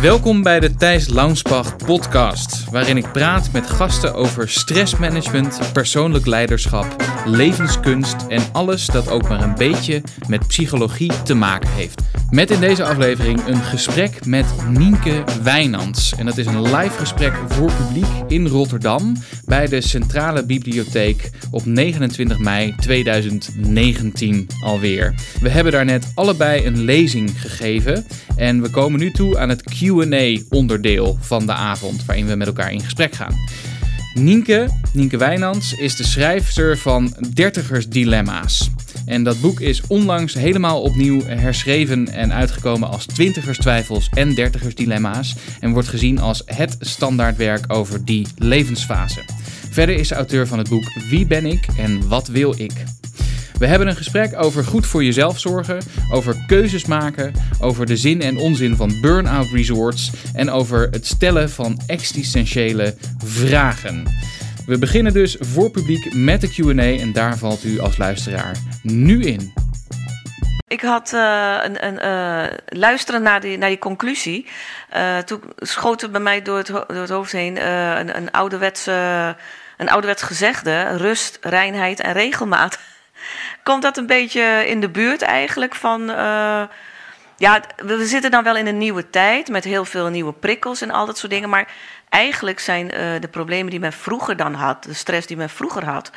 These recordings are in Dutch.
Welkom bij de Thijs Launsbach podcast, waarin ik praat met gasten over stressmanagement, persoonlijk leiderschap, levenskunst en alles dat ook maar een beetje met psychologie te maken heeft. Met in deze aflevering een gesprek met Nienke Wijnands. En dat is een live gesprek voor publiek in Rotterdam bij de Centrale Bibliotheek op 29 mei 2019 alweer. We hebben daar net allebei een lezing gegeven en we komen nu toe aan het QA-onderdeel van de avond, waarin we met elkaar in gesprek gaan. Nienke, Nienke Wijnands, is de schrijfster van Dertigers Dilemma's. En dat boek is onlangs helemaal opnieuw herschreven en uitgekomen als Twintigers Twijfels en Dertigers Dilemma's. En wordt gezien als het standaardwerk over die levensfase. Verder is ze auteur van het boek Wie ben ik en wat wil ik? We hebben een gesprek over goed voor jezelf zorgen, over keuzes maken, over de zin en onzin van burn-out resorts en over het stellen van existentiële vragen. We beginnen dus voor publiek met de QA en daar valt u als luisteraar nu in. Ik had uh, een, een uh, luisteren naar die, naar die conclusie. Uh, toen schoot er bij mij door het, door het hoofd heen een, een, ouderwetse, een ouderwets gezegde: rust, reinheid en regelmaat. Komt dat een beetje in de buurt eigenlijk van. ja, we zitten dan wel in een nieuwe tijd met heel veel nieuwe prikkels en al dat soort dingen. Maar eigenlijk zijn de problemen die men vroeger dan had, de stress die men vroeger had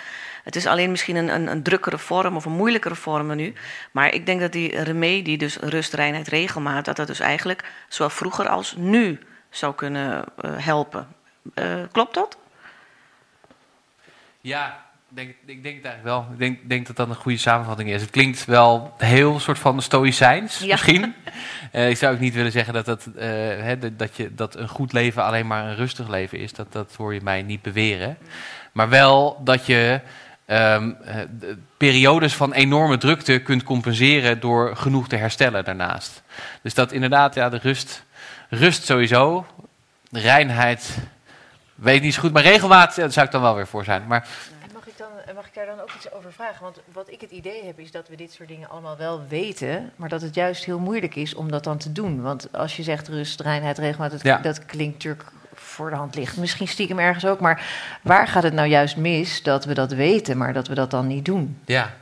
het is alleen misschien een, een, een drukkere vorm of een moeilijkere vorm nu. Maar ik denk dat die remedie, dus rust, reinheid, regelmaat, dat dat dus eigenlijk zowel vroeger als nu zou kunnen uh, helpen. Klopt dat? Ja, denk, ik denk het eigenlijk wel. Ik denk, denk, dat dat een goede samenvatting is. Het klinkt wel heel soort van stoïcijns, ja. misschien. uh, ik zou ook niet willen zeggen dat, dat, uh, hè, dat, je, dat een goed leven alleen maar een rustig leven is. Dat, dat hoor je mij niet beweren. Maar wel dat je um, periodes van enorme drukte kunt compenseren door genoeg te herstellen daarnaast. Dus dat inderdaad, ja, de rust, rust sowieso, de reinheid, weet niet zo goed, maar regelmaat, daar zou ik dan wel weer voor zijn. Maar, mag, ik daar dan ook iets over vragen? Want wat ik het idee heb, is dat we dit soort dingen allemaal wel weten, maar dat het juist heel moeilijk is om dat dan te doen. Want als je zegt rust, reinheid, regelmaat, dat, ja. dat klinkt natuurlijk voor de hand ligt. Misschien stiekem ergens ook. Maar waar gaat het nou juist mis dat we dat weten, maar dat we dat dan niet doen? Ja,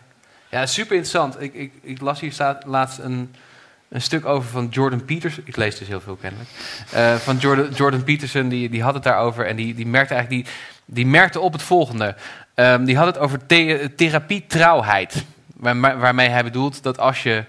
ja super interessant. Ik, ik, ik las hier staat laatst een, een stuk over van Jordan Peterson. Ik lees dus heel veel kennelijk. Uh, van Jordan, Jordan Peterson, die, die had het daarover. En die, die merkte eigenlijk die, die merkte op het volgende. Um, die had het over the, therapie-trouwheid. Waar, waarmee hij bedoelt dat als je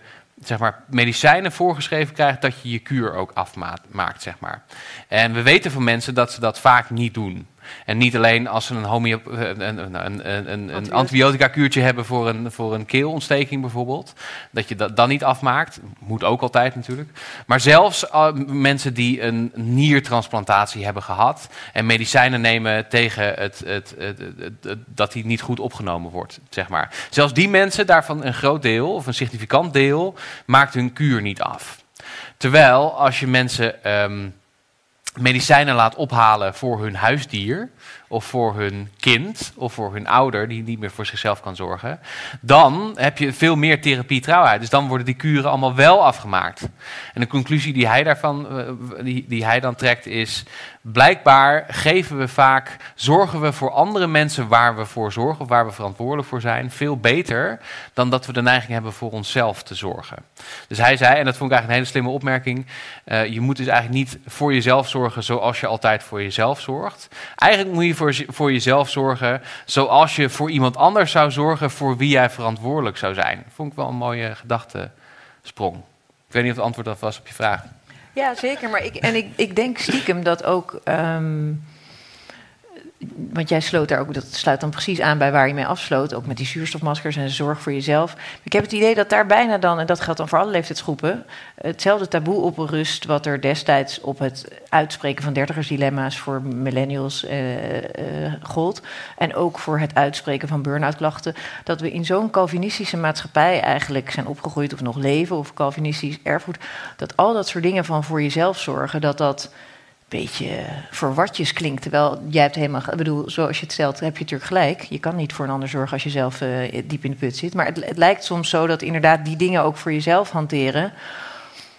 zeg maar, medicijnen voorgeschreven krijgt, dat je je kuur ook afmaakt. Zeg maar. En we weten van mensen dat ze dat vaak niet doen. En niet alleen als ze een, homeo- een, een, een, een antibiotica-kuurtje hebben voor een, voor een keelontsteking bijvoorbeeld. Dat je dat dan niet afmaakt. Moet ook altijd natuurlijk. Maar zelfs uh, mensen die een niertransplantatie hebben gehad. En medicijnen nemen tegen het, het, het, het, dat die niet goed opgenomen wordt. Zeg maar. Zelfs die mensen, daarvan een groot deel of een significant deel, maakt hun kuur niet af. Terwijl als je mensen. Um, medicijnen laat ophalen voor hun huisdier of voor hun kind of voor hun ouder die niet meer voor zichzelf kan zorgen, dan heb je veel meer therapie trouwheid. Dus dan worden die kuren allemaal wel afgemaakt. En de conclusie die hij, daarvan, eh, die, die hij dan trekt is, blijkbaar geven we vaak, zorgen we voor andere mensen waar we voor zorgen of waar we verantwoordelijk voor zijn, veel beter dan dat we de neiging hebben voor onszelf te zorgen. Dus hij zei, en dat vond ik eigenlijk een hele slimme opmerking, uh, je moet dus eigenlijk niet voor jezelf zorgen zoals je altijd voor jezelf zorgt. Eigenlijk moet je voor, voor jezelf zorgen zoals je voor iemand anders zou zorgen voor wie jij verantwoordelijk zou zijn. Vond ik wel een mooie gedachtesprong. Ik weet niet of het antwoord dat was op je vraag. Ja, zeker. Maar ik, en ik, ik denk stiekem dat ook. Um, want jij sloot daar ook, dat sluit dan precies aan bij waar je mee afsloot. Ook met die zuurstofmaskers en de zorg voor jezelf. Ik heb het idee dat daar bijna dan, en dat geldt dan voor alle leeftijdsgroepen, hetzelfde taboe op rust wat er destijds op het uitspreken van dertigersdilemma's voor millennials eh, eh, gold. En ook voor het uitspreken van burn-out klachten. Dat we in zo'n Calvinistische maatschappij eigenlijk zijn opgegroeid of nog leven, of Calvinistisch erfgoed. Dat al dat soort dingen van voor jezelf zorgen, dat dat beetje verwartjes klinkt. Terwijl jij hebt helemaal, ik bedoel, zoals je het stelt, heb je natuurlijk gelijk. Je kan niet voor een ander zorgen als je zelf uh, diep in de put zit. Maar het, lijkt soms zo dat inderdaad die dingen ook voor jezelf hanteren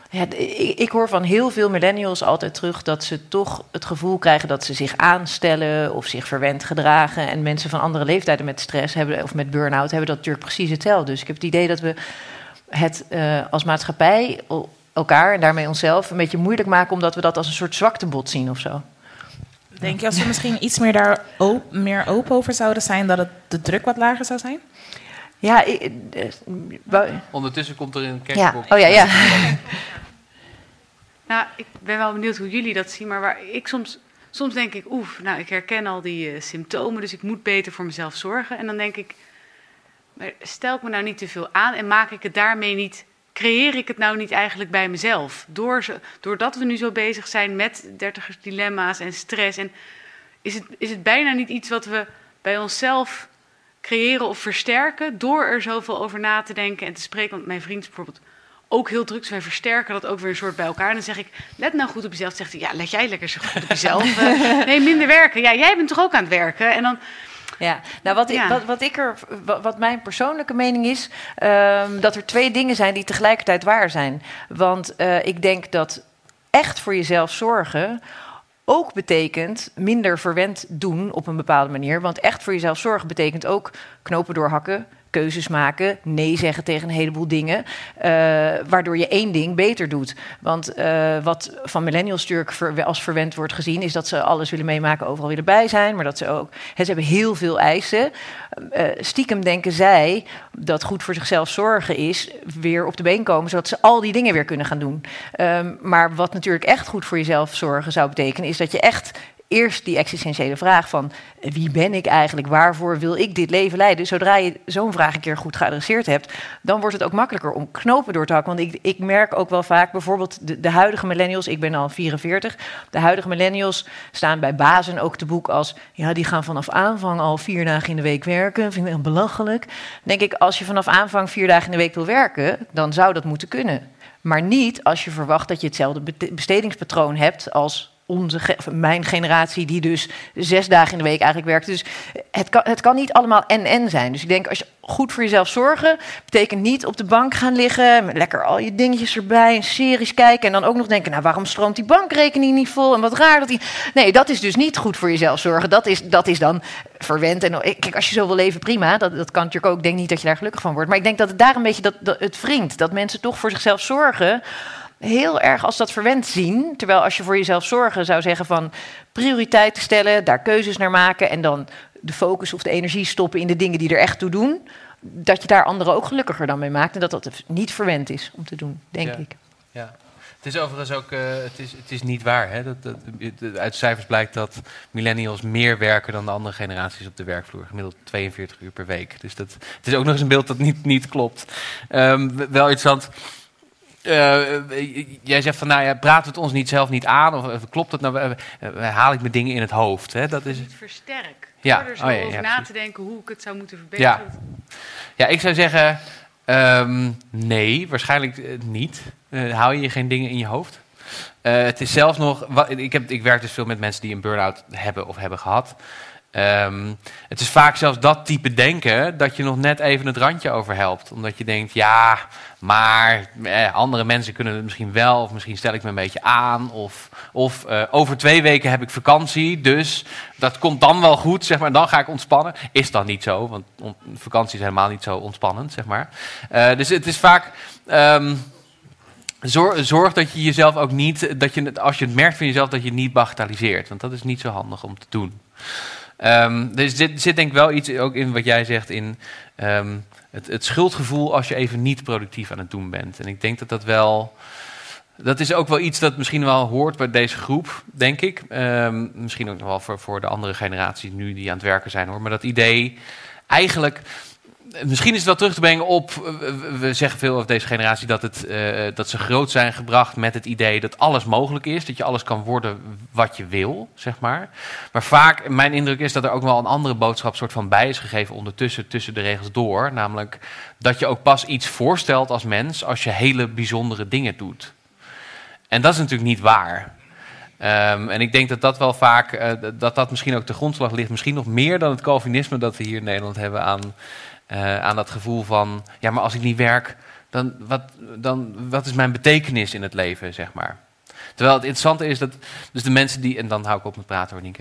Ja, ik, ik, hoor van heel veel millennials altijd terug dat ze toch het gevoel krijgen dat ze zich aanstellen of zich verwend gedragen. En mensen van andere leeftijden met stress hebben of met burn-out hebben dat natuurlijk precies hetzelfde. Dus ik heb het idee dat we het uh, als maatschappij elkaar en daarmee onszelf een beetje moeilijk maken omdat we dat als een soort zwaktebod zien of zo. Denk je als we misschien iets meer daar op, meer open over zouden zijn, dat het de druk wat lager zou zijn? Ja, ik, uh, ondertussen komt er een kerstbox. Ja. Oh ja, ja. Nou, ik ben wel benieuwd hoe jullie dat zien, maar waar ik soms, soms denk ik, oef, nou, ik herken al die uh, symptomen, dus ik moet beter voor mezelf zorgen. En dan denk ik, maar stel ik me nou niet te veel aan en maak ik het daarmee niet, creëer ik het nou niet eigenlijk bij mezelf? Door, doordat we nu zo bezig zijn met dertigers dilemma's en stress, en is het, is het bijna niet iets wat we bij onszelf creëren of versterken door er zoveel over na te denken en te spreken. Want mijn vriend bijvoorbeeld ook heel druk. Dus wij versterken dat ook weer een soort bij elkaar. En dan zeg ik, let nou goed op jezelf. Zegt hij, ja, let jij lekker zo goed op jezelf. Uh, nee, minder werken. Ja, jij bent toch ook aan het werken? En dan... Ja, nou wat, ik, wat, wat, ik er, wat, mijn persoonlijke mening is, um, dat er twee dingen zijn die tegelijkertijd waar zijn. Want uh, ik denk dat echt voor jezelf zorgen ook betekent minder verwend doen op een bepaalde manier. Want echt voor jezelf zorgen betekent ook knopen doorhakken, keuzes maken, nee zeggen tegen een heleboel dingen, uh, waardoor je één ding beter doet. Want uh, wat van millennials natuurlijk als verwend wordt gezien, is dat ze alles willen meemaken, overal willen bij zijn, maar dat ze ook, ze hebben heel veel eisen. Uh, stiekem denken zij dat goed voor zichzelf zorgen is, weer op de been komen, zodat ze al die dingen weer kunnen gaan doen. Um, maar wat natuurlijk echt goed voor jezelf zorgen zou betekenen, is dat je echt eerst die existentiële vraag van wie ben ik eigenlijk, waarvoor wil ik dit leven leiden? Zodra je zo'n vraag een keer goed geadresseerd hebt, dan wordt het ook makkelijker om knopen door te hakken. Want ik, ik merk ook wel vaak, bijvoorbeeld de, de, huidige millennials, ik ben al 44, de huidige millennials staan bij bazen ook te boek als, ja, die gaan vanaf aanvang al vier dagen in de week werken. Vind ik echt belachelijk. denk ik, als je vanaf aanvang vier dagen in de week wil werken, dan zou dat moeten kunnen. Maar niet als je verwacht dat je hetzelfde bestedingspatroon hebt als onze, mijn generatie, die dus zes dagen in de week eigenlijk werkt. Dus het kan, het kan niet allemaal en-en zijn. Dus ik denk, als je goed voor jezelf zorgen, betekent niet op de bank gaan liggen, lekker al je dingetjes erbij, en series kijken en dan ook nog denken, nou waarom stroomt die bankrekening niet vol en wat raar dat die... Nee, dat is dus niet goed voor jezelf zorgen. Dat is, dat is dan verwend. En kijk, als je zo wil leven, prima. Dat, dat kan natuurlijk ook. Ik denk niet dat je daar gelukkig van wordt. Maar ik denk dat het daar een beetje dat, dat het wringt. Dat mensen toch voor zichzelf zorgen heel erg als dat verwend zien. Terwijl als je voor jezelf zorgen zou zeggen van prioriteiten stellen, daar keuzes naar maken en dan de focus of de energie stoppen in de dingen die er echt toe doen, dat je daar anderen ook gelukkiger dan mee maakt en dat dat niet verwend is om te doen, denk ik. Ja. Het is overigens ook uh, het is, het is niet waar. Hè? Dat, dat, uit cijfers blijkt dat millennials meer werken dan de andere generaties op de werkvloer. Gemiddeld 42 uur per week. Dus dat, het is ook nog eens een beeld dat niet, niet klopt. Um, wel interessant. Uh, jij zegt van, nou ja, praat het ons niet zelf niet aan? Of, of klopt het nou? Uh, haal ik me dingen in het hoofd? Hè? Dat is het versterk. Ja. Door er zo oh, ja, over na te denken hoe ik het zou moeten verbeteren. Ja, ja ik zou zeggen, um, nee, waarschijnlijk niet. hou je geen dingen in je hoofd? het is zelfs nog, wat, ik, heb, ik werk dus veel met mensen die een burn-out hebben of hebben gehad. Um, het is vaak zelfs dat type denken dat je nog net even het randje over helpt. Omdat je denkt, ja, maar eh, andere mensen kunnen het misschien wel, of misschien stel ik me een beetje aan. Of, of uh, over twee weken heb ik vakantie, dus dat komt dan wel goed, zeg maar. Dan ga ik ontspannen. Is dat niet zo, want vakantie is helemaal niet zo ontspannend, zeg maar. Uh, dus het is vaak. Um, Zorg, zorg, dat je jezelf ook niet, dat je, als je het merkt van jezelf, dat je niet bagatelliseert. Want dat is niet zo handig om te doen. Um, er zit, zit, denk ik wel iets ook in wat jij zegt, in um, het, het, schuldgevoel als je even niet productief aan het doen bent. En ik denk dat dat wel, dat is ook wel iets dat misschien wel hoort bij deze groep, denk ik. Um, misschien ook nog wel voor, voor de andere generaties nu die aan het werken zijn hoor. Maar dat idee, eigenlijk misschien is het wel terug te brengen op. We zeggen veel over deze generatie dat, het, uh, dat ze groot zijn gebracht met het idee dat alles mogelijk is. Dat je alles kan worden wat je wil, zeg maar. Maar vaak, mijn indruk is dat er ook wel een andere boodschap soort van bij is gegeven ondertussen, tussen de regels door. Namelijk dat je ook pas iets voorstelt als mens als je hele bijzondere dingen doet. En dat is natuurlijk niet waar. Um, en ik denk dat dat wel vaak, uh, dat dat misschien ook de grondslag ligt. Misschien nog meer dan het Calvinisme dat we hier in Nederland hebben aan uh, aan dat gevoel van, ja, maar als ik niet werk, dan wat, dan wat is mijn betekenis in het leven, zeg maar. Terwijl het interessante is dat dus de mensen die, en dan hou ik op met praten hoor.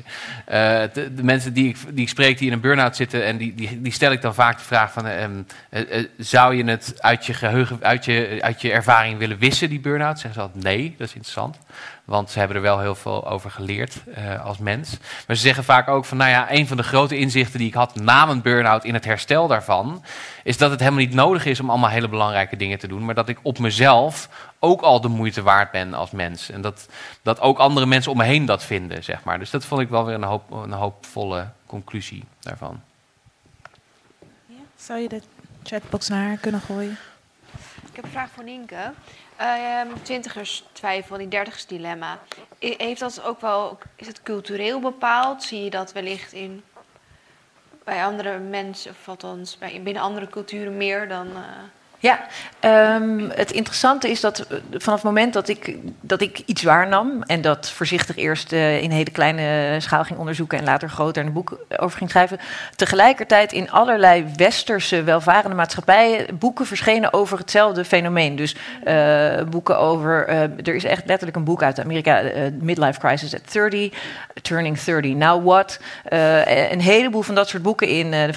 Eh, de, mensen die ik, die ik spreek die in een burn-out zitten, en die, die, die stel ik dan vaak de vraag van, uh, uh, zou je het uit je geheugen, uit je, uit je ervaring willen wissen, die burn-out? Zeggen ze altijd nee, dat is interessant. Want ze hebben er wel heel veel over geleerd uh, als mens. Maar ze zeggen vaak ook van, nou ja, een van de grote inzichten die ik had na mijn burn-out in het herstel daarvan, is dat het helemaal niet nodig is om allemaal hele belangrijke dingen te doen, maar dat ik op mezelf ook al de moeite waard ben als mens. En dat, dat ook andere mensen om me heen dat vinden, zeg maar. Dus dat vond ik wel weer een, hoop, een hoopvolle conclusie daarvan. Ja, zou je de chatbox naar haar kunnen gooien? Ik heb een vraag voor Nienke. Uh, twintigers twijfel, die dertigers dilemma. Heeft dat ook wel, is het cultureel bepaald? Zie je dat wellicht in bij andere mensen, of althans bij, binnen andere culturen meer dan. Uh... Ja, um, het interessante is dat eh, vanaf het moment dat ik, dat ik iets waarnam en dat voorzichtig eerst uh, in hele kleine schaal ging onderzoeken en later groter een boek over ging schrijven, tegelijkertijd in allerlei westerse welvarende maatschappijen boeken verschenen over hetzelfde fenomeen. Dus boeken over, er is echt letterlijk een boek uit Amerika, Midlife Crisis at 30, Turning 30, Now What. een heleboel van dat soort boeken in de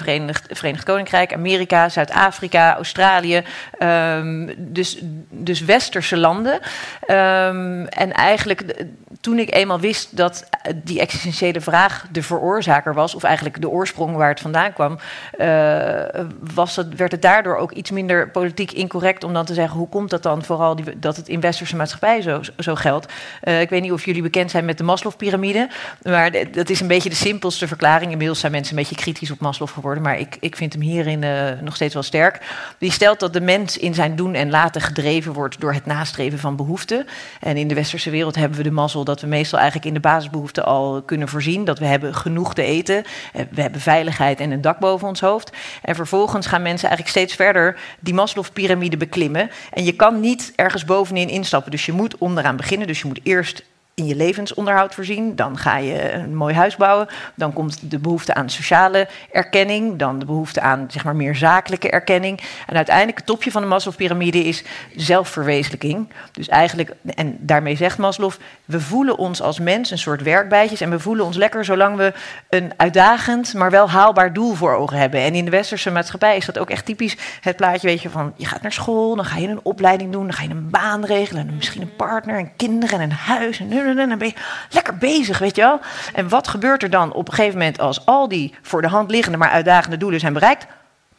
Verenigd Koninkrijk, Amerika, Zuid-Afrika, Australië. Um, dus, dus westerse landen. Um, en eigenlijk toen ik eenmaal wist dat die existentiële vraag de veroorzaker was, of eigenlijk de oorsprong waar het vandaan kwam, uh, was het, werd het daardoor ook iets minder politiek incorrect om dan te zeggen hoe komt dat dan vooral die, dat het in westerse maatschappij zo, zo geldt. Ik weet niet of jullie bekend zijn met de Maslow-pyramide, maar dat is een beetje de simpelste verklaring. Inmiddels zijn mensen een beetje kritisch op Maslow geworden, maar ik, ik vind hem hierin nog steeds wel sterk. Die stelt dat de mens in zijn doen en laten gedreven wordt door het nastreven van behoeften. En in de westerse wereld hebben we de mazzel dat we meestal eigenlijk in de basisbehoeften al kunnen voorzien. Dat we hebben genoeg te eten, eh, we hebben veiligheid en een dak boven ons hoofd. En vervolgens gaan mensen eigenlijk steeds verder die Maslow-pyramide beklimmen. En je kan niet ergens bovenin instappen. Dus je moet onderaan beginnen. Dus je moet eerst in je levensonderhoud voorzien. Dan ga je een mooi huis bouwen. Dan komt de behoefte aan sociale erkenning. Dan de behoefte aan zeg maar, meer zakelijke erkenning. En uiteindelijk het topje van de Maslow-pyramide is zelfverwezenlijking. Dus eigenlijk, en daarmee zegt Maslow, we voelen ons als mens een soort werkbijtjes. En we voelen ons lekker zolang we een uitdagend, maar wel haalbaar doel voor ogen hebben. En in de westerse maatschappij is dat ook echt typisch het plaatje, weet je, van je gaat naar school, dan ga je een opleiding doen, dan ga je een baan regelen, en misschien een partner en kinderen en een huis en dan ben je lekker bezig, weet je wel. En wat gebeurt er dan op een gegeven moment als al die voor de hand liggende, maar uitdagende doelen zijn bereikt?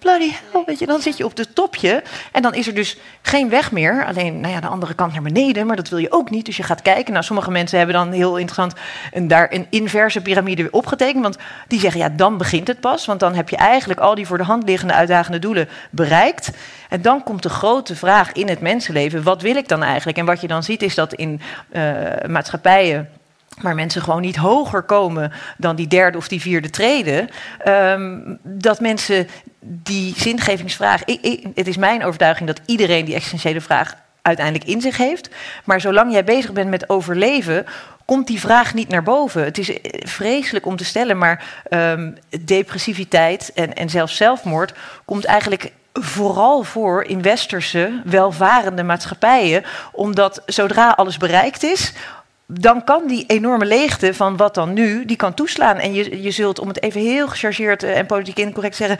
Bloody hell, weet je, dan zit je op het topje en dan is er dus geen weg meer. Alleen, nou ja, de andere kant naar beneden, maar dat wil je ook niet. Dus je gaat kijken. Nou, sommige mensen hebben dan heel interessant een, daar een inverse piramide opgetekend. Want die zeggen, ja, dan begint het pas. Want dan heb je eigenlijk al die voor de hand liggende uitdagende doelen bereikt. En dan komt de grote vraag in het mensenleven, wat wil ik dan eigenlijk? En wat je dan ziet is dat in uh, maatschappijen maar mensen gewoon niet hoger komen dan die derde of die vierde treden, um, dat mensen die zingevingsvraag. Ik, ik, het is mijn overtuiging dat iedereen die existentiële vraag uiteindelijk in zich heeft. Maar zolang jij bezig bent met overleven, komt die vraag niet naar boven. Het is eh, vreselijk om te stellen, maar um, depressiviteit en, en zelfs zelfmoord komt eigenlijk vooral voor in westerse welvarende maatschappijen, omdat zodra alles bereikt is, dan kan die enorme leegte van wat dan nu, die kan toeslaan. En je, je zult, om het even heel gechargeerd en politiek incorrect zeggen,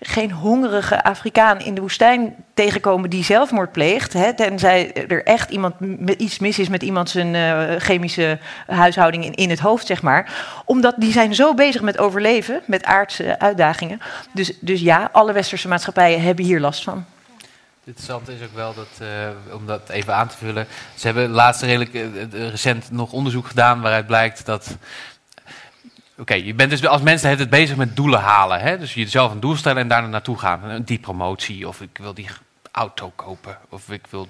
geen hongerige Afrikaan in de woestijn tegenkomen die zelfmoord pleegt. Hè, tenzij er echt iemand iets mis is met iemand zijn uh, chemische huishouding in, in het hoofd, zeg maar. Omdat die zijn zo bezig met overleven, met aardse uitdagingen. Dus, dus ja, alle westerse maatschappijen hebben hier last van. Interessant is ook wel dat, uh, om dat even aan te vullen. Ze hebben laatst redelijk uh, recent nog onderzoek gedaan waaruit blijkt dat. Oké, je bent dus als mensen het bezig met doelen halen. Hè? Dus jezelf een doel stellen en daar naartoe gaan. Die promotie, of ik wil die auto kopen, of ik wil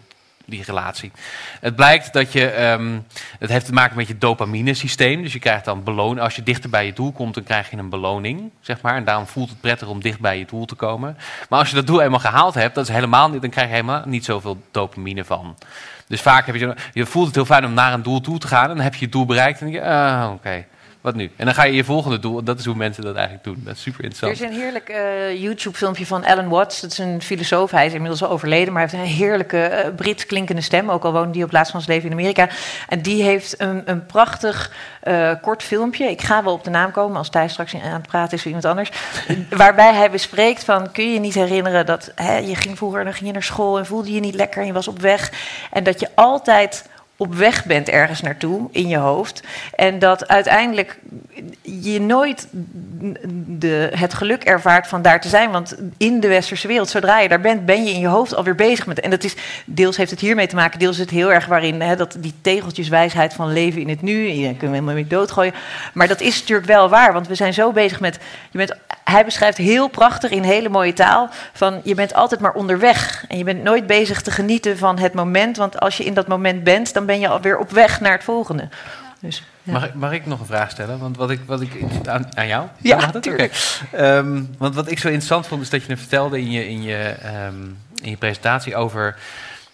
die relatie. Het blijkt dat je, um, het heeft te maken met je dopamine systeem. Dus je krijgt dan beloning. Als je dichter bij je doel komt, dan krijg je een beloning, zeg maar. En daarom voelt het prettig om dicht bij je doel te komen. Maar als je dat doel eenmaal gehaald hebt, dat is helemaal niet, dan krijg je helemaal niet zoveel dopamine van. Dus vaak heb je, je voelt het heel fijn om naar een doel toe te gaan. En dan heb je het doel bereikt en denk je, ah, oké. Wat nu? En dan ga je je volgende doel, dat is hoe mensen dat eigenlijk doen. Dat is super Er is interessant. een heerlijk eh, YouTube-filmpje van Alan Watts. Dat is een filosoof. Hij is inmiddels al overleden, maar hij heeft een heerlijke eh, Brits klinkende stem. Ook al woont hij op laatst van zijn leven in Amerika. En die heeft een, een prachtig eh, kort filmpje. Ik ga wel op de naam komen als Thijs straks aan het praten is voor iemand anders. waarbij hij bespreekt van, kun je je niet herinneren dat hè, je ging vroeger dan ging je naar school en voelde je niet lekker en je was op weg. En dat je altijd op weg bent ergens naartoe in je hoofd. En dat uiteindelijk je nooit de, het geluk ervaart van daar te zijn. Want in de westerse wereld, zodra je daar bent, ben je in je hoofd alweer bezig met. En dat is, deels heeft het hiermee te maken, deels is het heel erg waarin hè, dat die tegeltjeswijsheid van leven in het nu. Je kunt helemaal mee doodgooien. Maar dat is natuurlijk wel waar, want we zijn zo bezig met. Je bent, hij beschrijft heel prachtig in hele mooie taal van je bent altijd maar onderweg. En je bent nooit bezig te genieten van het moment. Want als je in dat moment bent, dan ben je alweer op weg naar het volgende. Dus, ja. Mag, ik, mag ik nog een vraag stellen? Want wat ik, wat ik aan, aan jou? Ja, Mag dat? tuurlijk. Oké. Ehm, want wat ik zo interessant vond, is dat je het vertelde in je, in je, ehm, in je presentatie over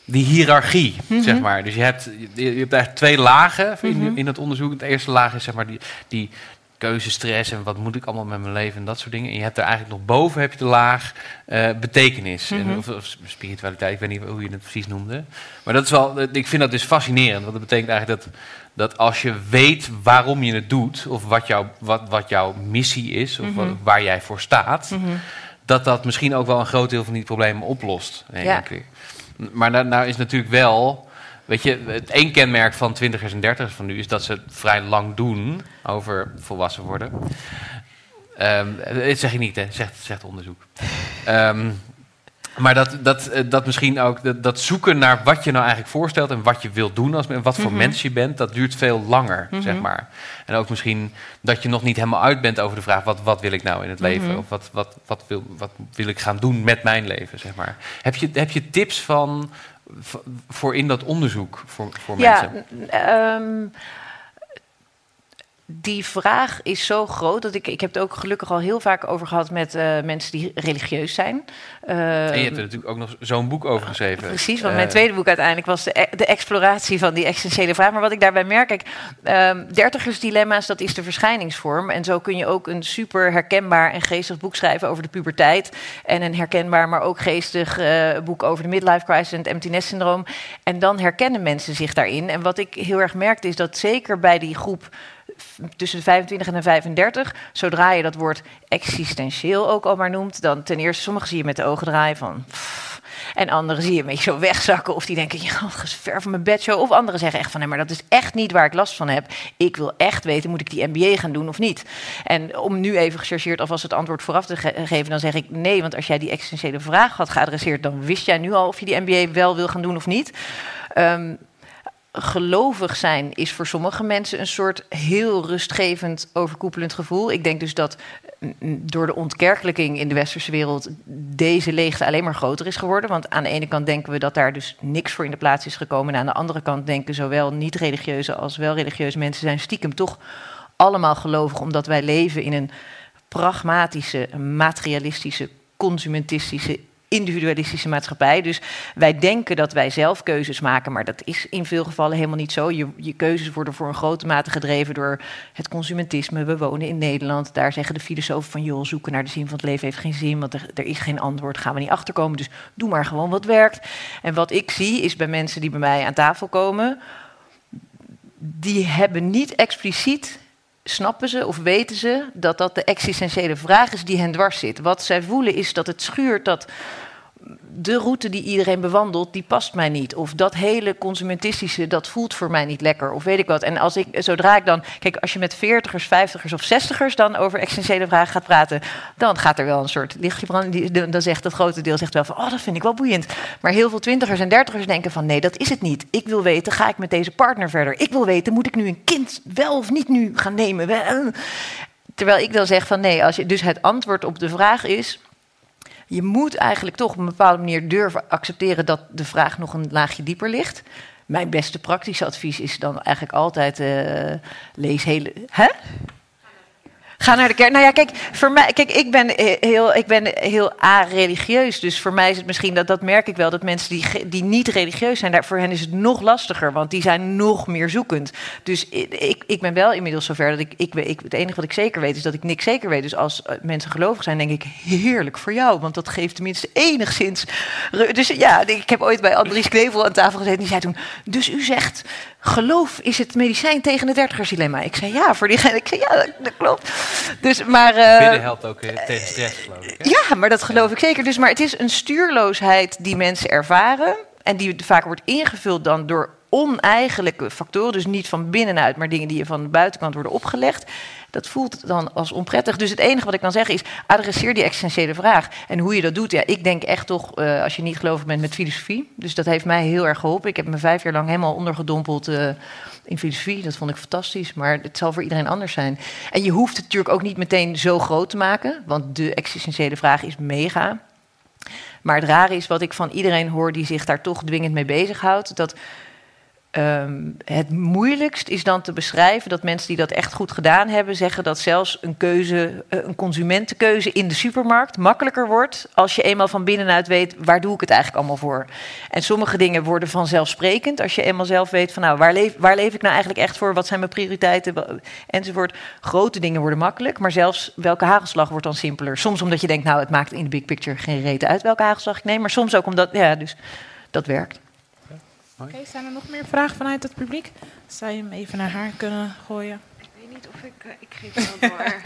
die hiërarchie, Mhm. zeg maar. Dus je hebt, je, je hebt eigenlijk twee lagen in, Mhm. in het onderzoek. De eerste laag is zeg maar die, die keuzestress en wat moet ik allemaal met mijn leven en dat soort dingen. En je hebt er eigenlijk nog boven heb je de laag eh, betekenis en, Mhm. of, of spiritualiteit. Ik weet niet hoe je het precies noemde. Maar dat is wel, ik vind dat dus fascinerend. Want dat betekent eigenlijk dat, dat als je weet waarom je het doet, of wat, jouw wat, wat jouw missie is, of Mhm. wat- waar jij voor staat, Mhm. dat dat misschien ook wel een groot deel van die problemen oplost. Ja. keer. Maar nou, nou is natuurlijk wel. Weet je, het één kenmerk van twintigers en dertigers van nu is dat ze het vrij lang doen over volwassen worden. Ehm, dat zeg ik niet, hè? Zegt, zegt onderzoek. Ehm, maar dat, dat, eh, dat misschien ook dat, dat zoeken naar wat je nou eigenlijk voorstelt en wat je wilt doen als en wat voor Mhm. mens je bent, dat duurt veel langer, Mhm. zeg maar. En ook misschien dat je nog niet helemaal uit bent over de vraag: wat, wat wil ik nou in het leven? Mhm. Of wat, wat, wat, wil, wat wil ik gaan doen met mijn leven, zeg maar. Heb je, heb je tips van, voor in dat onderzoek voor, voor Ja, mensen? ehm, die vraag is zo groot dat ik, ik heb het ook gelukkig al heel vaak over gehad met eh, mensen die religieus zijn. En je Ehm, hebt er natuurlijk ook nog zo'n boek over geschreven. Precies, want Eh, mijn tweede boek uiteindelijk was de, e- de exploratie van die existentiële vraag. Maar wat ik daarbij merk, kijk, ehm dertigersdilemma's, dat is de verschijningsvorm. En zo kun je ook een super herkenbaar en geestig boek schrijven over de puberteit. En een herkenbaar, maar ook geestig eh, boek over de midlife crisis en het empty nest syndroom. En dan herkennen mensen zich daarin. En wat ik heel erg merkte, is dat zeker bij die groep tussen de 25 en de 35, zodra je dat woord existentieel ook al maar noemt, dan ten eerste, sommigen zie je met de ogen draaien van. en anderen zie je een beetje zo wegzakken. Of die denken, ja, ver van mijn bedshow. Of anderen zeggen echt van, nee, maar dat is echt niet waar ik last van heb. Ik wil echt weten, moet ik die MBA gaan doen of niet? En om nu even gechargeerd alvast het antwoord vooraf te ge- geven... dan zeg ik nee, want als jij die existentiële vraag had geadresseerd... dan wist jij nu al of je die MBA wel wil gaan doen of niet. Ehm, gelovig zijn is voor sommige mensen een soort heel rustgevend, overkoepelend gevoel. Ik denk dus dat mm, door de ontkerkelijking in de westerse wereld deze leegte alleen maar groter is geworden. Want aan de ene kant denken we dat daar dus niks voor in de plaats is gekomen. En aan de andere kant denken zowel niet-religieuze als wel religieuze mensen zijn stiekem toch allemaal gelovig, omdat wij leven in een pragmatische, materialistische, consumentistische individualistische maatschappij. Dus wij denken dat wij zelf keuzes maken, maar dat is in veel gevallen helemaal niet zo. Je, je keuzes worden voor een grote mate gedreven door het consumentisme. We wonen in Nederland. Daar zeggen de filosofen van, joh, zoeken naar de zin van het leven heeft geen zin, want er, er is geen antwoord, gaan we niet achterkomen. Dus doe maar gewoon wat werkt. En wat ik zie is bij mensen die bij mij aan tafel komen, die hebben niet expliciet snappen ze of weten ze dat dat de existentiële vraag is die hen dwars zit. Wat zij voelen is dat het schuurt dat de route die iedereen bewandelt, die past mij niet. Of dat hele consumentistische, dat voelt voor mij niet lekker. Of weet ik wat. En als ik, zodra ik dan... Kijk, als je met veertigers, vijftigers of zestigers dan over existentiële vragen gaat praten... dan gaat er wel een soort lichtje branden. Dan zegt het grote deel zegt wel van, oh, dat vind ik wel boeiend. Maar heel veel twintigers en dertigers denken van, nee, dat is het niet. Ik wil weten, ga ik met deze partner verder? Ik wil weten, moet ik nu een kind wel of niet nu gaan nemen? Wel- Terwijl ik dan zeg van, nee, als je, dus het antwoord op de vraag is je moet eigenlijk toch op een bepaalde manier durven accepteren dat de vraag nog een laagje dieper ligt. Mijn beste praktische advies is dan eigenlijk altijd: eh, lees hele. Hè? Ga naar de kerk. Nou ja, kijk, voor mij, kijk ik, ben heel, ik ben heel a-religieus. Dus voor mij is het misschien, dat, dat merk ik wel, dat mensen die, die niet religieus zijn, daar, voor hen is het nog lastiger. Want die zijn nog meer zoekend. Dus ik, ik ben wel inmiddels zover dat ik, ik, ik, het enige wat ik zeker weet, is dat ik niks zeker weet. Dus als eh, mensen gelovig zijn, denk ik, heerlijk voor jou. Want dat geeft tenminste enigszins... Dus ja, ik heb ooit bij Andries Knevel aan tafel gezeten. Die zei toen, dus u zegt, geloof is het medicijn tegen het dertigersdilemma. Ik zei, ja, voor diegene. Ik zei, ja, dat, dat klopt. Dus, maar... eh, Bidden helpt ook eh, tegen stress, geloof ik. hè? ja, maar dat geloof ik zeker. Dus, maar het is een stuurloosheid die mensen ervaren. En die vaak wordt ingevuld dan door oneigenlijke factoren. Dus niet van binnenuit, maar dingen die je van de buitenkant worden opgelegd. Dat voelt dan als onprettig. Dus het enige wat ik kan zeggen is, adresseer die existentiële vraag. En hoe je dat doet, ja, ik denk echt toch, eh, als je niet gelovig bent, met filosofie. Dus dat heeft mij heel erg geholpen. Ik heb me vijf jaar lang helemaal ondergedompeld eh, in filosofie. Dat vond ik fantastisch, maar het zal voor iedereen anders zijn. En je hoeft het natuurlijk ook niet meteen zo groot te maken, want de existentiële vraag is mega. Maar het rare is wat ik van iedereen hoor die zich daar toch dwingend mee bezighoudt, dat ehm, het moeilijkst is dan te beschrijven dat mensen die dat echt goed gedaan hebben, zeggen dat zelfs een keuze, eh, een consumentenkeuze in de supermarkt makkelijker wordt als je eenmaal van binnenuit weet waar doe ik het eigenlijk allemaal voor. En sommige dingen worden vanzelfsprekend als je eenmaal zelf weet van nou waar leef, waar leef ik nou eigenlijk echt voor, wat zijn mijn prioriteiten enzovoort. Grote dingen worden makkelijk, maar zelfs welke hagelslag wordt dan simpeler. Soms omdat je denkt nou het maakt in de big picture geen reden uit welke hagelslag ik neem, maar soms ook omdat ja dus dat werkt. Oké, zijn er nog meer vragen vanuit het publiek? Zou je hem even naar haar kunnen gooien? Ik weet niet of ik... eh, ik geef het wel door.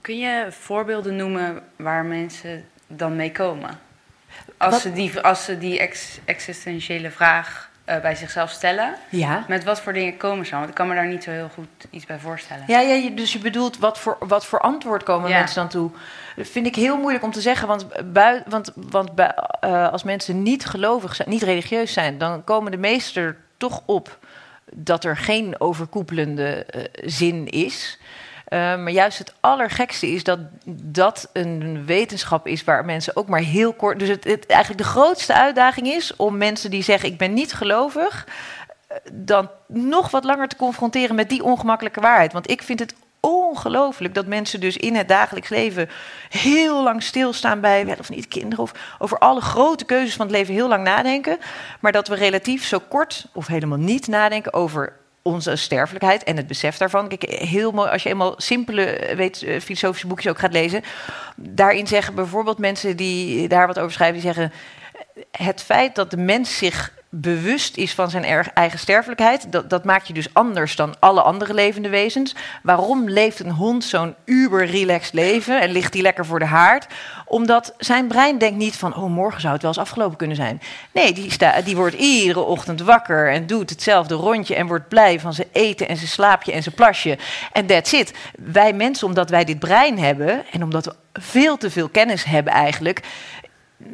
Kun je voorbeelden noemen waar mensen dan mee komen? Als Wat- ze die, als ze die ex- existentiële vraag eh, bij zichzelf stellen, Ja. met wat voor dingen komen ze dan? Want ik kan me daar niet zo heel goed iets bij voorstellen. Ja, ja, dus je bedoelt wat voor, wat voor antwoord komen Ja. mensen dan toe? Dat vind ik heel moeilijk om te zeggen. Want, bui, want, want eh, als mensen niet gelovig zijn, niet religieus zijn, dan komen de meesten er toch op dat er geen overkoepelende eh, zin is. Eh, maar juist het allergekste is dat dat een wetenschap is waar mensen ook maar heel kort. Dus het, het eigenlijk de grootste uitdaging is om mensen die zeggen: Ik ben niet gelovig, eh, dan nog wat langer te confronteren met die ongemakkelijke waarheid. Want ik vind het ongelooflijk dat mensen dus in het dagelijks leven heel lang stilstaan bij wel of niet kinderen of over alle grote keuzes van het leven heel lang nadenken, maar dat we relatief zo kort of helemaal niet nadenken over onze sterfelijkheid en het besef daarvan. Kijk, heel mooi als je eenmaal simpele eh, weet, eh, filosofische boekjes ook gaat lezen. Daarin zeggen bijvoorbeeld mensen die daar wat over schrijven, die zeggen het feit dat de mens zich bewust is van zijn eigen sterfelijkheid, dat, dat maakt je dus anders dan alle andere levende wezens. Waarom leeft een hond zo'n uber-relaxed leven en ligt die lekker voor de haard? Omdat zijn brein denkt niet van, oh, morgen zou het wel eens afgelopen kunnen zijn. Nee, die, die wordt iedere ochtend wakker en doet hetzelfde rondje en wordt blij van zijn eten en zijn slaapje en zijn plasje. En that's it. Wij mensen, omdat wij dit brein hebben en omdat we veel te veel kennis hebben eigenlijk,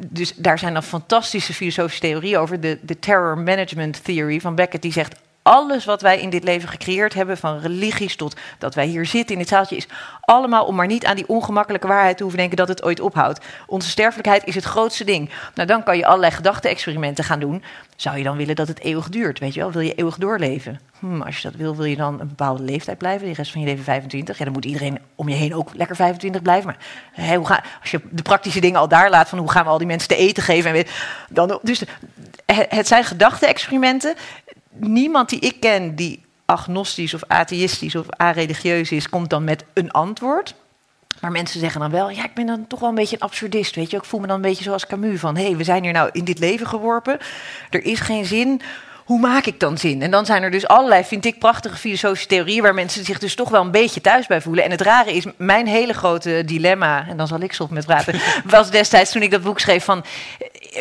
dus daar zijn dan fantastische filosofische theorieën over. De, de Terror Management Theory van Beckett, die zegt... alles wat wij in dit leven gecreëerd hebben, van religies tot dat wij hier zitten in dit zaaltje... is allemaal om maar niet aan die ongemakkelijke waarheid te hoeven denken dat het ooit ophoudt. Onze sterfelijkheid is het grootste ding. Nou, dan kan je allerlei gedachte-experimenten gaan doen. Zou je dan willen dat het eeuwig duurt, weet je wel? Wil je eeuwig doorleven? Hm, als je dat wil, wil je dan een bepaalde leeftijd blijven, de rest van je leven 25? Ja, dan moet iedereen om je heen ook lekker 25 blijven. Maar hoe ga, als je de praktische dingen al daar laat, van hoe gaan we al die mensen te eten geven? En weet, dan, dus het zijn gedachte-experimenten. Niemand die ik ken die agnostisch of atheïstisch of areligieus is, komt dan met een antwoord. Maar mensen zeggen dan wel, ja, ik ben dan toch wel een beetje een absurdist, weet je. Ik voel me dan een beetje zoals Camus, van hé, hey, we zijn hier nou in dit leven geworpen. Er is geen zin. Hoe maak ik dan zin? En dan zijn er dus allerlei, vind ik, prachtige filosofische theorieën... waar mensen zich dus toch wel een beetje thuis bij voelen. En het rare is, mijn hele grote dilemma... en dan zal ik stop met praten... was destijds toen ik dat boek schreef van...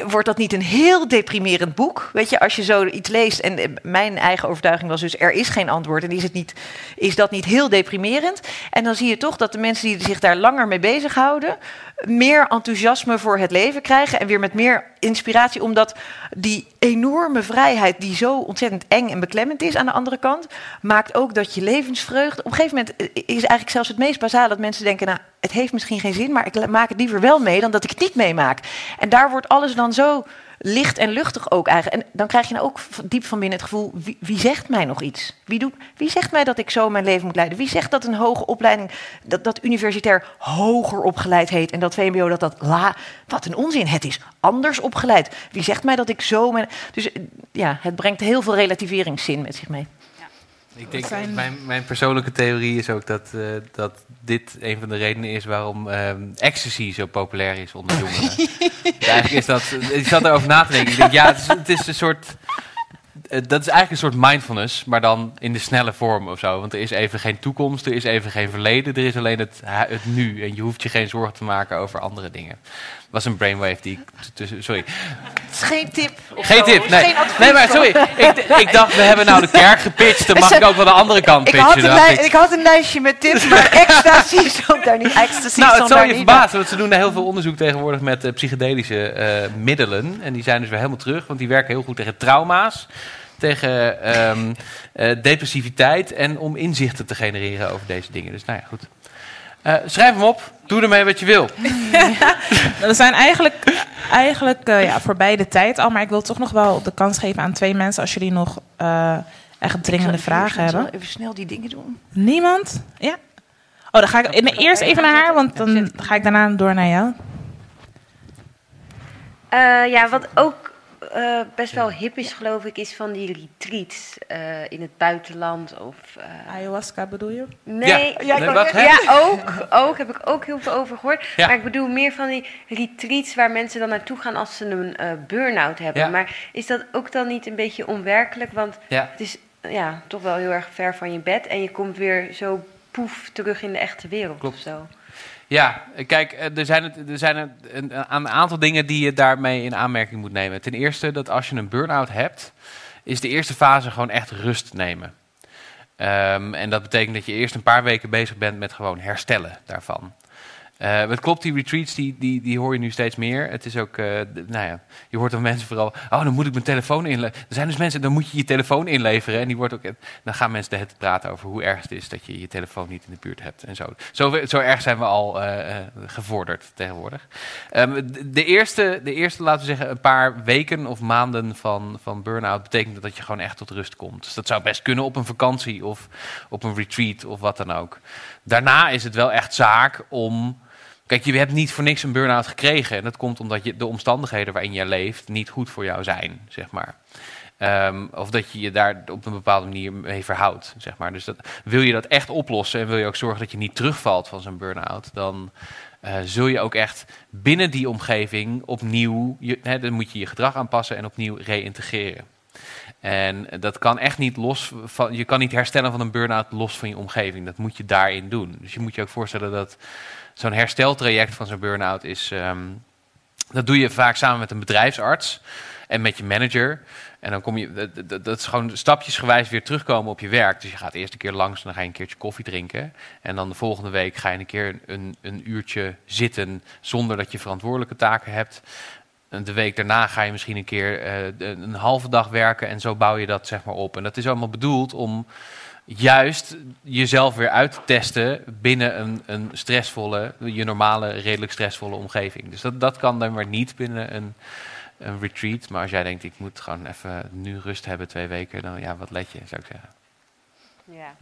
wordt dat niet een heel deprimerend boek? Weet je, als je zo iets leest... en eh, mijn eigen overtuiging was dus, er is geen antwoord... en is, het niet, is dat niet heel deprimerend? En dan zie je toch dat de mensen die zich daar langer mee bezighouden... meer enthousiasme voor het leven krijgen... en weer met meer inspiratie, omdat die enorme vrijheid... die zo ontzettend eng en beklemmend is aan de andere kant... maakt ook dat je levensvreugde... op een gegeven moment eh, is eigenlijk zelfs het meest basale... dat mensen denken, nou, het heeft misschien geen zin, maar ik maak het liever wel mee dan dat ik het niet meemaak. En daar wordt alles dan zo licht en luchtig ook eigenlijk. En dan krijg je nou ook diep van binnen het gevoel, wie, wie zegt mij nog iets? Wie, doet, wie zegt mij dat ik zo mijn leven moet leiden? Wie zegt dat een hoge opleiding, dat, dat universitair hoger opgeleid heet en dat VMBO dat dat la... Wat een onzin, het is anders opgeleid. Wie zegt mij dat ik zo... Mijn, dus eh, ja, het brengt heel veel relativeringszin met zich mee. Ik denk, zijn- mijn, mijn persoonlijke theorie is ook dat, eh, dat dit een van de redenen is waarom ehm, ecstasy zo populair is onder jongeren. eigenlijk is dat, ik zat erover na te denken. Ik denk, ja, het is, het is een soort, dat is eigenlijk een soort mindfulness, maar dan in de snelle vorm of zo. Want er is even geen toekomst, er is even geen verleden, er is alleen het, het nu. En je hoeft je geen zorgen te maken over andere dingen. was een brainwave die ik tussen, sorry. Het is geen tip. Geen zo. tip, nee. geen advies Nee, maar sorry. Ik, ik dacht, we hebben nou de kerk gepitcht, dan mag ik ook wel de andere kant Ik pitchen. had, ik had een lijstje met tips, maar ecstasy stond daar niet. Ecstasy Nou, het zal daar je verbazen, want ze doen heel veel onderzoek tegenwoordig met eh, psychedelische eh, middelen. En die zijn dus weer helemaal terug, want die werken heel goed tegen trauma's, tegen ehm, eh, depressiviteit en om inzichten te genereren over deze dingen. Dus nou ja, goed. Eh, schrijf hem op, doe ermee wat je wil. We zijn eigenlijk, eigenlijk eh, ja, voorbij de tijd al, maar ik wil toch nog wel de kans geven aan twee mensen als jullie nog eh, echt dringende Ik zal vragen even- hebben. Even snel die dingen doen. Niemand? Ja? Oh, dan ga ik nee, eerst even naar haar, want dan ga ik daarna door naar jou. Eh, ja, wat ook eh, best wel hip is, geloof ik, is van die retreats eh, in het buitenland. Of, eh, Ayahuasca bedoel je? nee, Ja, nee, wat, ook, ook. Heb ik ook heel veel over gehoord. Ja. Maar ik bedoel meer van die retreats waar mensen dan naartoe gaan als ze een eh burn-out hebben. Ja. Maar is dat ook dan niet een beetje onwerkelijk? Want Ja. het is ja, toch wel heel erg ver van je bed. En je komt weer zo poef terug in de echte wereld Klopt. of zo. Ja, kijk, eh, er zijn, er zijn een, een, een aantal dingen die je daarmee in aanmerking moet nemen. Ten eerste dat als je een burn-out hebt, is de eerste fase gewoon echt rust nemen. Ehm, en dat betekent dat je eerst een paar weken bezig bent met gewoon herstellen daarvan. Eh, het klopt, die retreats die, die, die hoor je nu steeds meer. Het is ook, eh, nou ja, je hoort dan mensen vooral, oh dan moet ik mijn telefoon inleveren. Er zijn dus mensen, dan moet je je telefoon inleveren. En die wordt ook, dan gaan mensen tijd praten over hoe erg het is dat je je telefoon niet in de buurt hebt en zo. Zo, zo erg zijn we al eh, eh, gevorderd tegenwoordig. Ehm, de, de eerste, de eerste, laten we zeggen, een paar weken of maanden van, van burn-out betekent dat je gewoon echt tot rust komt. Dus dat zou best kunnen op een vakantie of op een retreat of wat dan ook. Daarna is het wel echt zaak om. Kijk, je hebt niet voor niks een burn-out gekregen. En dat komt omdat je, de omstandigheden waarin je leeft niet goed voor jou zijn, zeg maar. Ehm, of dat je je daar op een bepaalde manier mee verhoudt, zeg maar. Dus dat, wil je dat echt oplossen en wil je ook zorgen dat je niet terugvalt van zo'n burn-out, dan eh, zul je ook echt binnen die omgeving opnieuw, dan moet je je gedrag aanpassen en opnieuw reïntegreren. En dat kan echt niet los van, je kan niet herstellen van een burn-out los van je omgeving. Dat moet je daarin doen. Dus je moet je ook voorstellen dat zo'n hersteltraject van zo'n burn-out is, ehm, dat doe je vaak samen met een bedrijfsarts en met je manager. En dan kom je, dat- is gewoon stapjesgewijs weer terugkomen op je werk. Dus je gaat eerst een keer langs en dan ga je een keertje koffie drinken. En dan de volgende week ga je een keer een, een uurtje zitten zonder dat je verantwoordelijke taken hebt. En de week daarna ga je misschien een keer eh, een halve dag werken en zo bouw je dat zeg maar op. En dat is allemaal bedoeld om juist jezelf weer uit te testen binnen een, een stressvolle, je normale, redelijk stressvolle omgeving. Dus dat, dat kan dan maar niet binnen een, een retreat. Maar als jij denkt, ik moet gewoon even nu rust hebben twee weken, dan ja, wat let je, zou ik zeggen. Ja,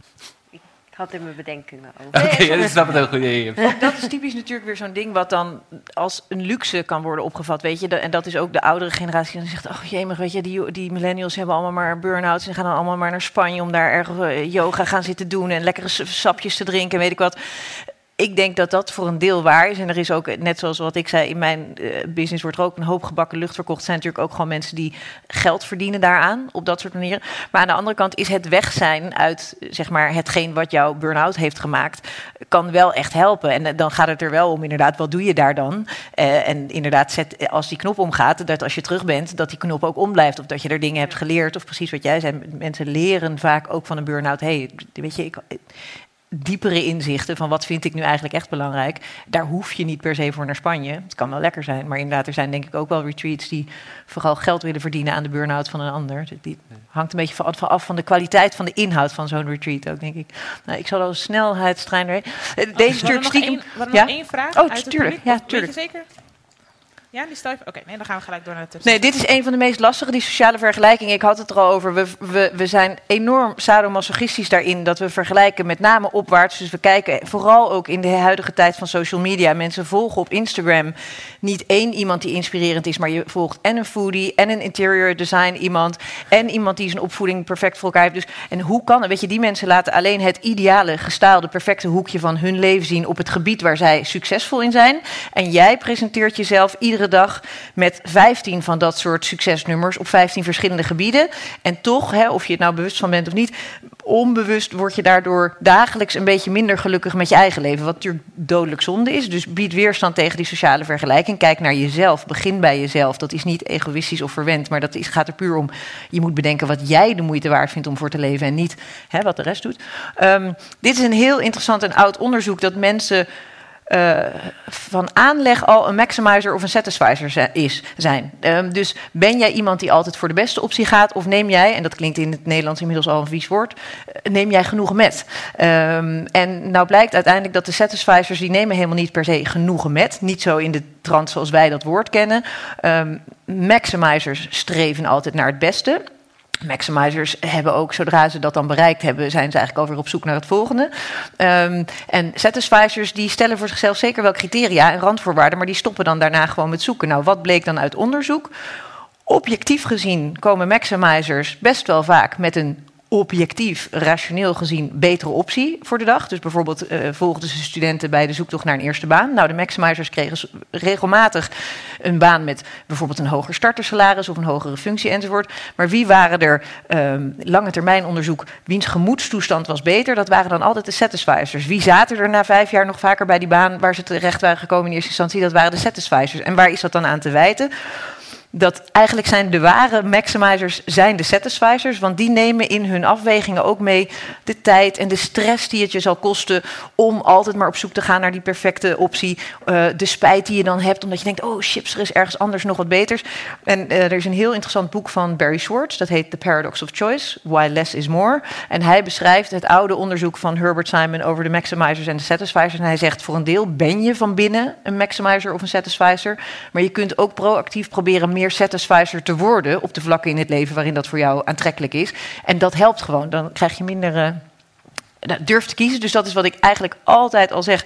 ik had er mijn bedenkingen over. Oké, ja, dat snap ik heel goed. Ja. Ook dat is typisch natuurlijk weer zo'n ding wat dan als een luxe kan worden opgevat, weet je. En dat is ook de oudere generatie die dan zegt, oh jemig, weet je, die, die millennials hebben allemaal maar burn-outs en gaan dan allemaal maar naar Spanje om daar erg eh, yoga gaan zitten doen en lekkere sapjes te drinken, weet ik wat. Ik denk dat dat voor een deel waar is. En er is ook, net zoals wat ik zei, in mijn eh, business wordt er ook een hoop gebakken lucht verkocht. Er zijn natuurlijk ook gewoon mensen die geld verdienen daaraan, op dat soort manieren. Maar aan de andere kant is het weg zijn uit, zeg maar, hetgeen wat jouw burn-out heeft gemaakt, kan wel echt helpen. En eh, dan gaat het er wel om, inderdaad, wat doe je daar dan? Eh, en inderdaad, zet, als die knop omgaat, dat als je terug bent, dat die knop ook omblijft. Of dat je er dingen hebt geleerd. Of precies wat jij zei, mensen leren vaak ook van een burn-out. hey, weet je, ik, diepere inzichten van wat vind ik nu eigenlijk echt belangrijk. Daar hoef je niet per se voor naar Spanje. Het kan wel lekker zijn, maar inderdaad, er zijn denk ik ook wel retreats die vooral geld willen verdienen aan de burn-out van een ander. Dus die hangt een beetje van, af van de kwaliteit van de inhoud van zo'n retreat ook, denk ik. Nou, ik zal al snelheidstrein. Deze oh, Turk stiekem. We nog één vraag. Oh, tuurlijk. Ja, tuurlijk. zeker? Ja, die stel Oké, nee, dan gaan we gelijk door naar de tips. Nee, dit is een van de meest lastige, die sociale vergelijking. Ik had het er al over. We, we, we zijn enorm sadomasochistisch daarin dat we vergelijken met name opwaarts. Dus we kijken vooral ook in de huidige tijd van social media. Mensen volgen op Instagram niet één iemand die inspirerend is, maar je volgt en een foodie en een interior design iemand en iemand die zijn opvoeding perfect voor elkaar heeft. Dus, en hoe kan het? Weet je, die mensen laten alleen het ideale, gestaalde, perfecte hoekje van hun leven zien op het gebied waar zij succesvol in zijn. En jij presenteert jezelf iedere dag met 15 van dat soort succesnummers op 15 verschillende gebieden. En toch, hè, of je het nou bewust van bent of niet, onbewust word je daardoor dagelijks een beetje minder gelukkig met je eigen leven. Wat natuurlijk dodelijk zonde is. Dus bied weerstand tegen die sociale vergelijking. Kijk naar jezelf. Begin bij jezelf. Dat is niet egoïstisch of verwend, maar dat is, gaat er puur om. Je moet bedenken wat jij de moeite waard vindt om voor te leven en niet hè, wat de rest doet. Um, dit is een heel interessant en oud onderzoek dat mensen uh, van aanleg al een maximizer of een satisfizer is, zijn. Um, dus ben jij iemand die altijd voor de beste optie gaat, of neem jij, en dat klinkt in het Nederlands inmiddels al een vies woord, uh, neem jij genoegen met? Um, en nou blijkt uiteindelijk dat de satisfizers die nemen helemaal niet per se genoegen met, niet zo in de trant zoals wij dat woord kennen. Um, maximizers streven altijd naar het beste. Maximizers hebben ook, zodra ze dat dan bereikt hebben, zijn ze eigenlijk alweer op zoek naar het volgende. Um, en satisficers die stellen voor zichzelf zeker wel criteria en randvoorwaarden, maar die stoppen dan daarna gewoon met zoeken. Nou, wat bleek dan uit onderzoek? Objectief gezien komen maximizers best wel vaak met een objectief, rationeel gezien betere optie voor de dag. Dus bijvoorbeeld uh, volgden ze studenten bij de zoektocht naar een eerste baan. Nou, de maximizers kregen regelmatig een baan met bijvoorbeeld een hoger startersalaris of een hogere functie enzovoort. Maar wie waren er, um, lange termijn onderzoek, wiens gemoedstoestand was beter? Dat waren dan altijd de satisficers. Wie zaten er na vijf jaar nog vaker bij die baan waar ze terecht waren gekomen in eerste instantie? Dat waren de satisficers. En waar is dat dan aan te wijten? Dat eigenlijk zijn de ware maximizers zijn de satisficers, want die nemen in hun afwegingen ook mee de tijd en de stress die het je zal kosten om altijd maar op zoek te gaan naar die perfecte optie. Uh, de spijt die je dan hebt omdat je denkt, oh chips, er is ergens anders nog wat beters. En uh, er is een heel interessant boek van Barry Schwartz, dat heet The Paradox of Choice, Why Less is More. En hij beschrijft het oude onderzoek van Herbert Simon over de maximizers en de satisficers. En hij zegt, voor een deel ben je van binnen een maximizer of een satisficer, maar je kunt ook proactief proberen meer meer satisficer te worden op de vlakken in het leven waarin dat voor jou aantrekkelijk is. En dat helpt gewoon. Dan krijg je minder uh, durf te kiezen. Dus dat is wat ik eigenlijk altijd al zeg.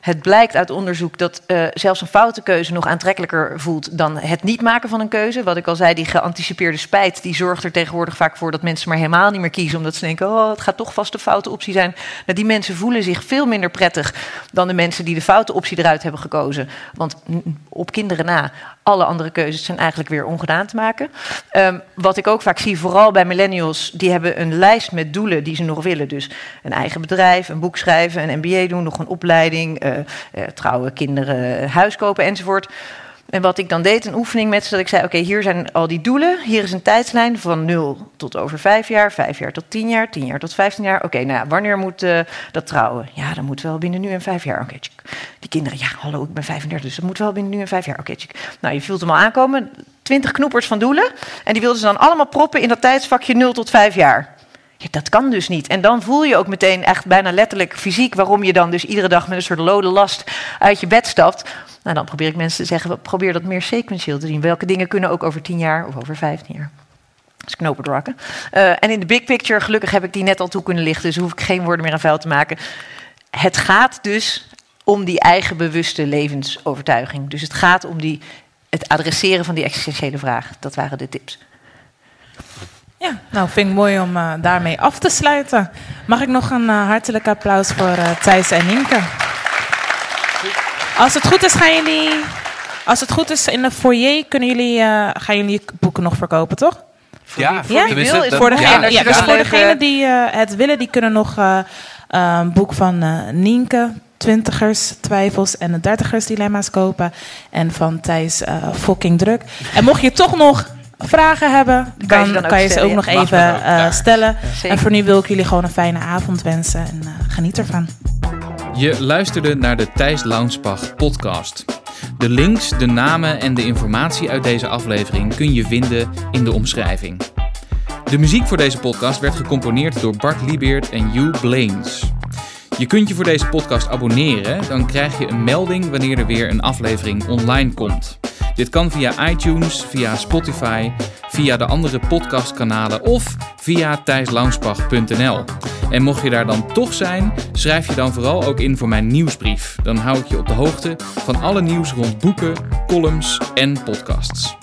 Het blijkt uit onderzoek dat uh, zelfs een foute keuze nog aantrekkelijker voelt dan het niet maken van een keuze. Wat ik al zei, die geanticipeerde spijt, die zorgt er tegenwoordig vaak voor dat mensen maar helemaal niet meer kiezen. Omdat ze denken, oh, het gaat toch vast de foute optie zijn. Nou, die mensen voelen zich veel minder prettig dan de mensen die de foute optie eruit hebben gekozen. Want op kinderen na, alle andere keuzes zijn eigenlijk weer ongedaan te maken. Um, wat ik ook vaak zie, vooral bij millennials, die hebben een lijst met doelen die ze nog willen. Dus een eigen bedrijf, een boek schrijven, een MBA doen, nog een opleiding, uh, uh, trouwen, kinderen, huis kopen enzovoort. En wat ik dan deed, een oefening met ze, dat ik zei: Oké, hier zijn al die doelen. Hier is een tijdslijn van 0 tot over 5 jaar, 5 jaar tot 10 jaar, 10 jaar tot 15 jaar. Oké, nou wanneer moet uh, dat trouwen? Ja, dat moet wel binnen nu en 5 jaar. Oké, die kinderen, ja, hallo, ik ben 35, dus dat moet wel binnen nu en 5 jaar. Oké, nou, je voelt hem al aankomen. 20 knoepers van doelen. En die wilden ze dan allemaal proppen in dat tijdsvakje 0 tot 5 jaar. Ja, dat kan dus niet. En dan voel je ook meteen echt bijna letterlijk fysiek waarom je dan dus iedere dag met een soort lode last uit je bed stapt. Nou, dan probeer ik mensen te zeggen, probeer dat meer sequentieel te zien. Welke dingen kunnen ook over 10 jaar of over 15 jaar? Dus knopen drakken. Uh, en in de big picture, gelukkig heb ik die net al toe kunnen lichten, dus hoef ik geen woorden meer aan vuil te maken. Het gaat dus om die eigen bewuste levensovertuiging. Dus het gaat om die, het adresseren van die existentiële vraag. Dat waren de tips. Ja, nou vind ik mooi om uh, daarmee af te sluiten. Mag ik nog een uh, hartelijk applaus voor uh, Thijs en Nienke. Als het goed is, gaan jullie. Als het goed is, in de foyer kunnen jullie, gaan jullie boeken nog verkopen, toch? Ja, ja? Tenminste, dat, voor degene, ja, ja, dus voor degenen die het willen, die kunnen nog een boek van Nienke, twintigers, twijfels en de dertigers dilemma's kopen. En van Thijs, fucking druk. En mocht je toch nog vragen hebben, Kan je dan ze dan ook kan je ze ook nog even eh, ja. stellen. En voor nu wil ik jullie gewoon een fijne avond wensen en eh, geniet ervan. Je luisterde naar de Thijs Launsbach podcast. De links, de namen en de informatie uit deze aflevering kun je vinden in de omschrijving. De muziek voor deze podcast werd gecomponeerd door Bart Liebeert en Hugh Blaines. Je kunt je voor deze podcast abonneren, dan krijg je een melding wanneer er weer een aflevering online komt. Dit kan via iTunes, via Spotify, via de andere podcastkanalen of via thijslaunsbach.nl. En mocht je daar dan toch zijn, schrijf je dan vooral ook in voor mijn nieuwsbrief. Dan hou ik je op de hoogte van alle nieuws rond boeken, columns en podcasts.